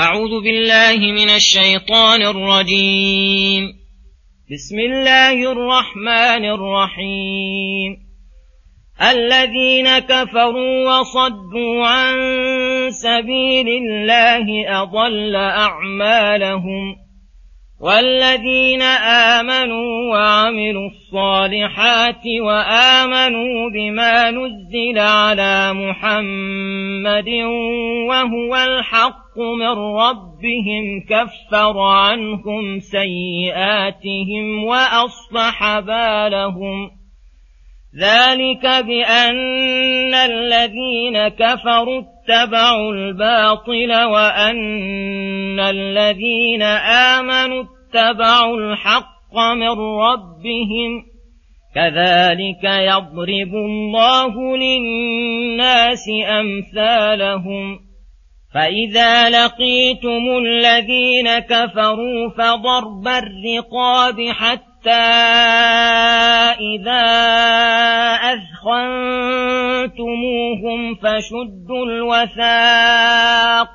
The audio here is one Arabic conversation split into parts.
أعوذ بالله من الشيطان الرجيم. بسم الله الرحمن الرحيم. الذين كفروا وصدوا عن سبيل الله أضل أعمالهم. والذين آمنوا وعملوا الصالحات وآمنوا بما نزل على محمد وهو الحق من ربهم كفر عنهم سيئاتهم وأصلح بالهم. ذلك بأن الذين كفروا اتبعوا الباطل وأن الذين آمنوا اتبعوا الحق من ربهم كذلك يضرب الله للناس أمثالهم فإذا لقيتم الذين كفروا فضرب الرقاب حتى إذا أثخنتموهم فشدوا الوثاق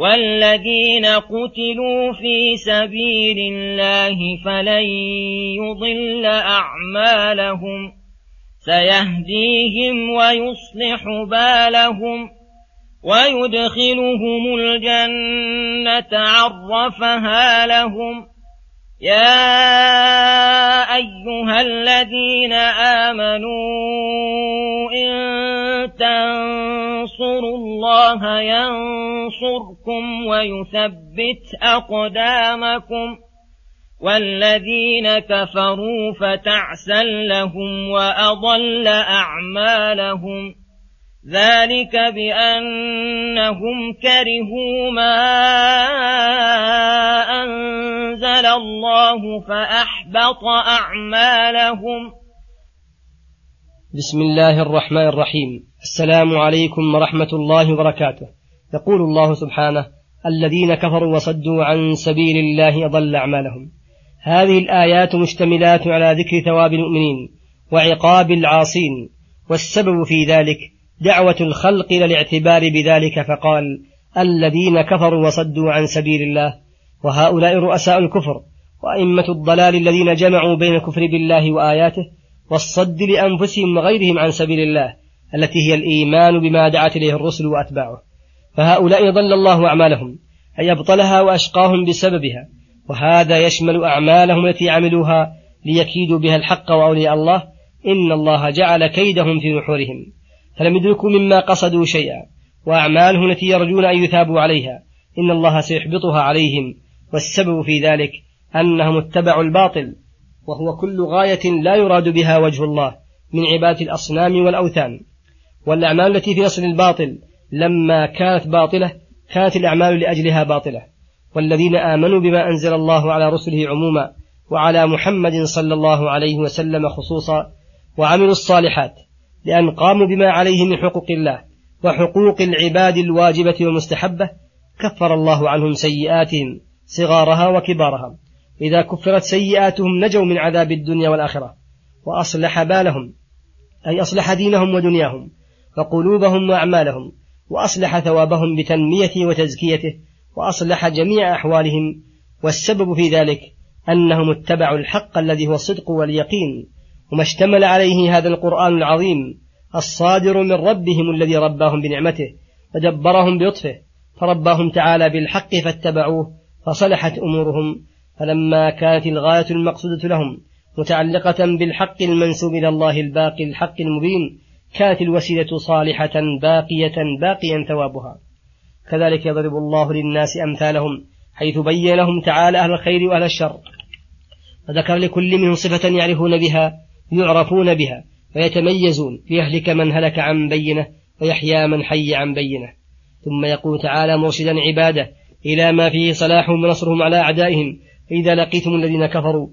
والذين قتلوا في سبيل الله فلن يضل أعمالهم سيهديهم ويصلح بالهم ويدخلهم الجنة عرفها لهم يا أيها الذين آمنوا إن تنصروا الله ينصركم ويثبت أقدامكم والذين كفروا فتعسا لهم وأضل أعمالهم ذلك بأنهم كرهوا ما أنزل الله فأحبط أعمالهم. بسم الله الرحمن الرحيم. السلام عليكم ورحمة الله وبركاته. يقول الله سبحانه الذين كفروا وصدوا عن سبيل الله أضل أعمالهم. هذه الآيات مشتملات على ذكر ثواب المؤمنين وعقاب العاصين. والسبب في ذلك دعوة الخلق إلى الاعتبار بذلك فقال الذين كفروا وصدوا عن سبيل الله وهؤلاء رؤساء الكفر وأئمة الضلال الذين جمعوا بين الكفر بالله وآياته والصد لأنفسهم وغيرهم عن سبيل الله التي هي الإيمان بما دعت إليه الرسل وأتباعه. فهؤلاء ضل الله أعمالهم أي أبطلها وأشقاهم بسببها وهذا يشمل أعمالهم التي عملوها ليكيدوا بها الحق وأولياء الله. إن الله جعل كيدهم في نحورهم. فلم يدركوا مما قصدوا شيئا. وأعمالهم التي يرجون أن يثابوا عليها. إن الله سيحبطها عليهم. والسبب في ذلك أنهم اتبعوا الباطل. وهو كل غاية لا يراد بها وجه الله من عبادة الأصنام والأوثان. والأعمال التي في أصل الباطل لما كانت باطلة كانت الأعمال لأجلها باطلة. والذين آمنوا بما أنزل الله على رسله عموما وعلى محمد صلى الله عليه وسلم خصوصا وعملوا الصالحات. لأن قاموا بما عليه من حقوق الله وحقوق العباد الواجبة والمستحبة كفر الله عنهم سيئاتهم صغارها وكبارها. إذا كفرت سيئاتهم نجوا من عذاب الدنيا والآخرة وأصلح بالهم أي أصلح دينهم ودنياهم وقلوبهم وأعمالهم وأصلح ثوابهم بتنميته وتزكيته وأصلح جميع أحوالهم والسبب في ذلك أنهم اتبعوا الحق الذي هو الصدق واليقين وما اشتمل عليه هذا القرآن العظيم الصادر من ربهم الذي رباهم بنعمته ودبرهم بلطفه فرباهم تعالى بالحق فاتبعوه فصلحت أمورهم فلما كانت الغاية المقصودة لهم متعلقة بالحق المنسوب إلى الله الباقي الحق المبين كانت الوسيلة صالحة باقية باقيا ثوابها. كذلك يضرب الله للناس أمثالهم حيث بين لهم تعالى أهل الخير وأهل الشر وذكر لكل منهم صفة يعرفون بها يعرفون بها. ويتميزون ليهلك من هلك عن بينة ويحيى من حي عن بينة. ثم يقول تعالى مرشدا عباده إلى ما فيه صلاحهم ونصرهم على أعدائهم فإذا لقيتم الذين كفروا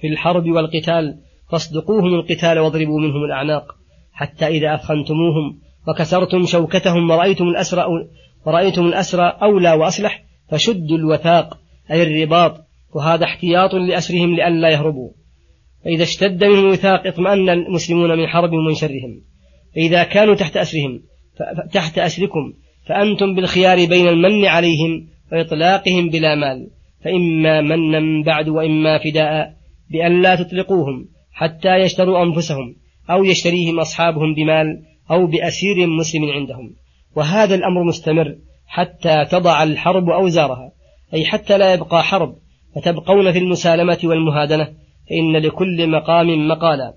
في الحرب والقتال فاصدقوهم القتال واضربوا منهم الأعناق. حتى إذا أثخنتموهم وكسرتم شوكتهم ورأيتم الأسرى ورأيتم الأسرى أولى وأصلح فشدوا الوثاق أي الرباط. وهذا احتياط لأسرهم لئلا يهربوا. فإذا اشتد منهم الوثاق اطمأن المسلمون من حربهم ومن شرهم. فإذا كانوا تحت أسرهم تحت أسركم فأنتم بالخيار بين المن عليهم وإطلاقهم بلا مال. فإما منا بعد وإما فداء بأن لا تطلقوهم حتى يشتروا أنفسهم أو يشتريهم أصحابهم بمال أو بأسير مسلم عندهم. وهذا الأمر مستمر حتى تضع الحرب أوزارها أي حتى لا يبقى حرب فتبقون في المسالمة والمهادنة. فإن لكل مقام مقالا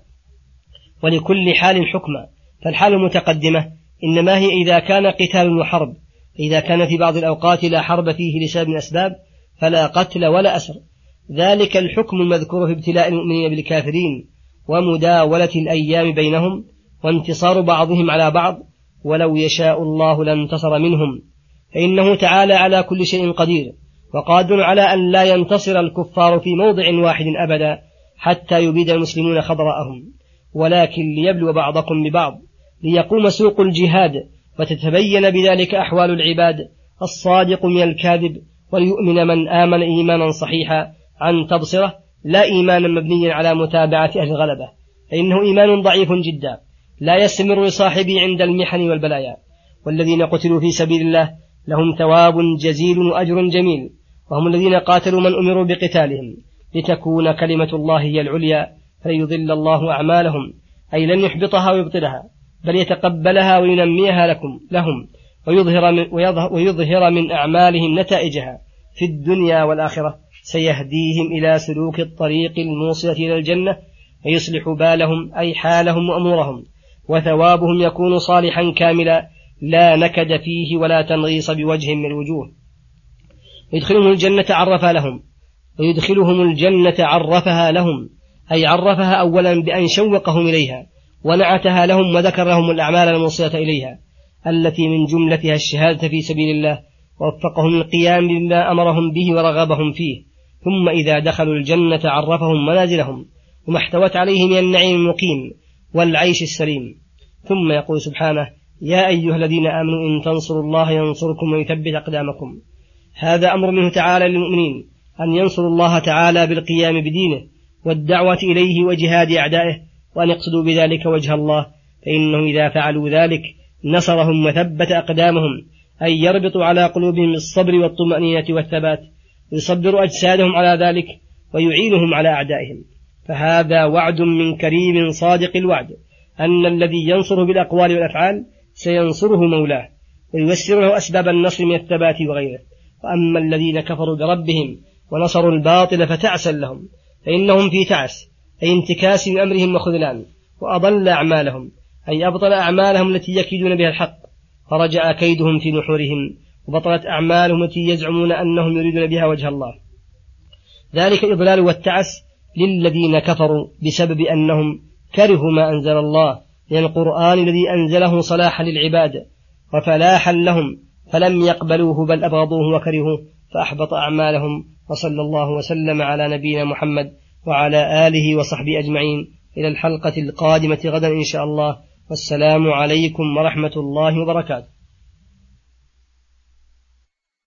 ولكل حال حكما فالحال متقدمة إنما هي إذا كان قتال وحرب إذا كان في بعض الأوقات لا حرب فيه لسبب من أسباب فلا قتل ولا أسر ذلك الحكم المذكور في ابتلاء المؤمنين بالكافرين ومداولة الأيام بينهم وانتصار بعضهم على بعض ولو يشاء الله لانتصر منهم فإنه تعالى على كل شيء قدير وقادر على أن لا ينتصر الكفار في موضع واحد أبدا حتى يبيد المسلمون خضراءهم ولكن ليبلو بعضكم ببعض ليقوم سوق الجهاد وتتبين بذلك أحوال العباد الصادق من الكاذب وليؤمن من آمن إيمانا صحيحا. عن تبصرة لا إيمانا مبنيا على متابعة أهل الغلبة. فإنه إيمان ضعيف جدا لا يستمر لصاحبه عند المحن والبلايا. والذين قتلوا في سبيل الله لهم ثواب جزيل وأجر جميل. وهم الذين قاتلوا من أمروا بقتالهم. لتكون كلمة الله هي العليا فليضل الله أعمالهم. أي لن يحبطها ويبطلها بل يتقبلها وينميها لكم لهم ويظهر من, ويظهر من أعمالهم نتائجها في الدنيا والآخرة. سيهديهم إلى سلوك الطريق الموصلة إلى الجنة ويصلح بالهم أي حالهم وأمورهم وثوابهم يكون صالحا كاملا لا نكد فيه ولا تنغيص بوجه من الوجوه. يدخلهم الجنة عرفها لهم ويدخلهم الجنة عرفها لهم أي عرفها أولا بأن شوقهم إليها ونعتها لهم وذكر لهم الأعمال الموصلة إليها التي من جملتها الشهادة في سبيل الله ووفقهم للقيام بما أمرهم به ورغبهم فيه ثم إذا دخلوا الجنة عرفهم منازلهم وما احتوت عليه من النعيم المقيم والعيش السليم. ثم يقول سبحانه يا أيها الذين آمنوا إن تنصروا الله ينصركم ويثبت أقدامكم. هذا أمر منه تعالى للمؤمنين أن ينصروا الله تعالى بالقيام بدينه والدعوة إليه وجهاد أعدائه وأن يقصدوا بذلك وجه الله فإنه إذا فعلوا ذلك نصرهم وثبت أقدامهم أي يربط على قلوبهم الصبر والطمأنينة والثبات ويصبر أجسادهم على ذلك ويعينهم على أعدائهم. فهذا وعد من كريم صادق الوعد أن الذي ينصره بالأقوال والأفعال سينصره مولاه وييسر له أسباب النصر من الثبات وغيره. وأما الذين كفروا بربهم ونصروا الباطل فتعسا لهم فإنهم في تعس أي انتكاس من أمرهم وخذلان وأضل أعمالهم أي أبطل أعمالهم التي يكيدون بها الحق. فرجع كيدهم في نحورهم وبطلت أعمالهم التي يزعمون أنهم يريدون بها وجه الله. ذلك الإضلال والتعس للذين كفروا بسبب أنهم كرهوا ما أنزل الله من القرآن الذي أنزله صلاحا للعباد وفلاحا لهم فلم يقبلوه بل أبغضوه وكرهوه. فأحبط أعمالهم وصلى الله وسلم على نبينا محمد وعلى آله وصحبه أجمعين. إلى الحلقة القادمة غدا إن شاء الله. والسلام عليكم ورحمة الله وبركاته.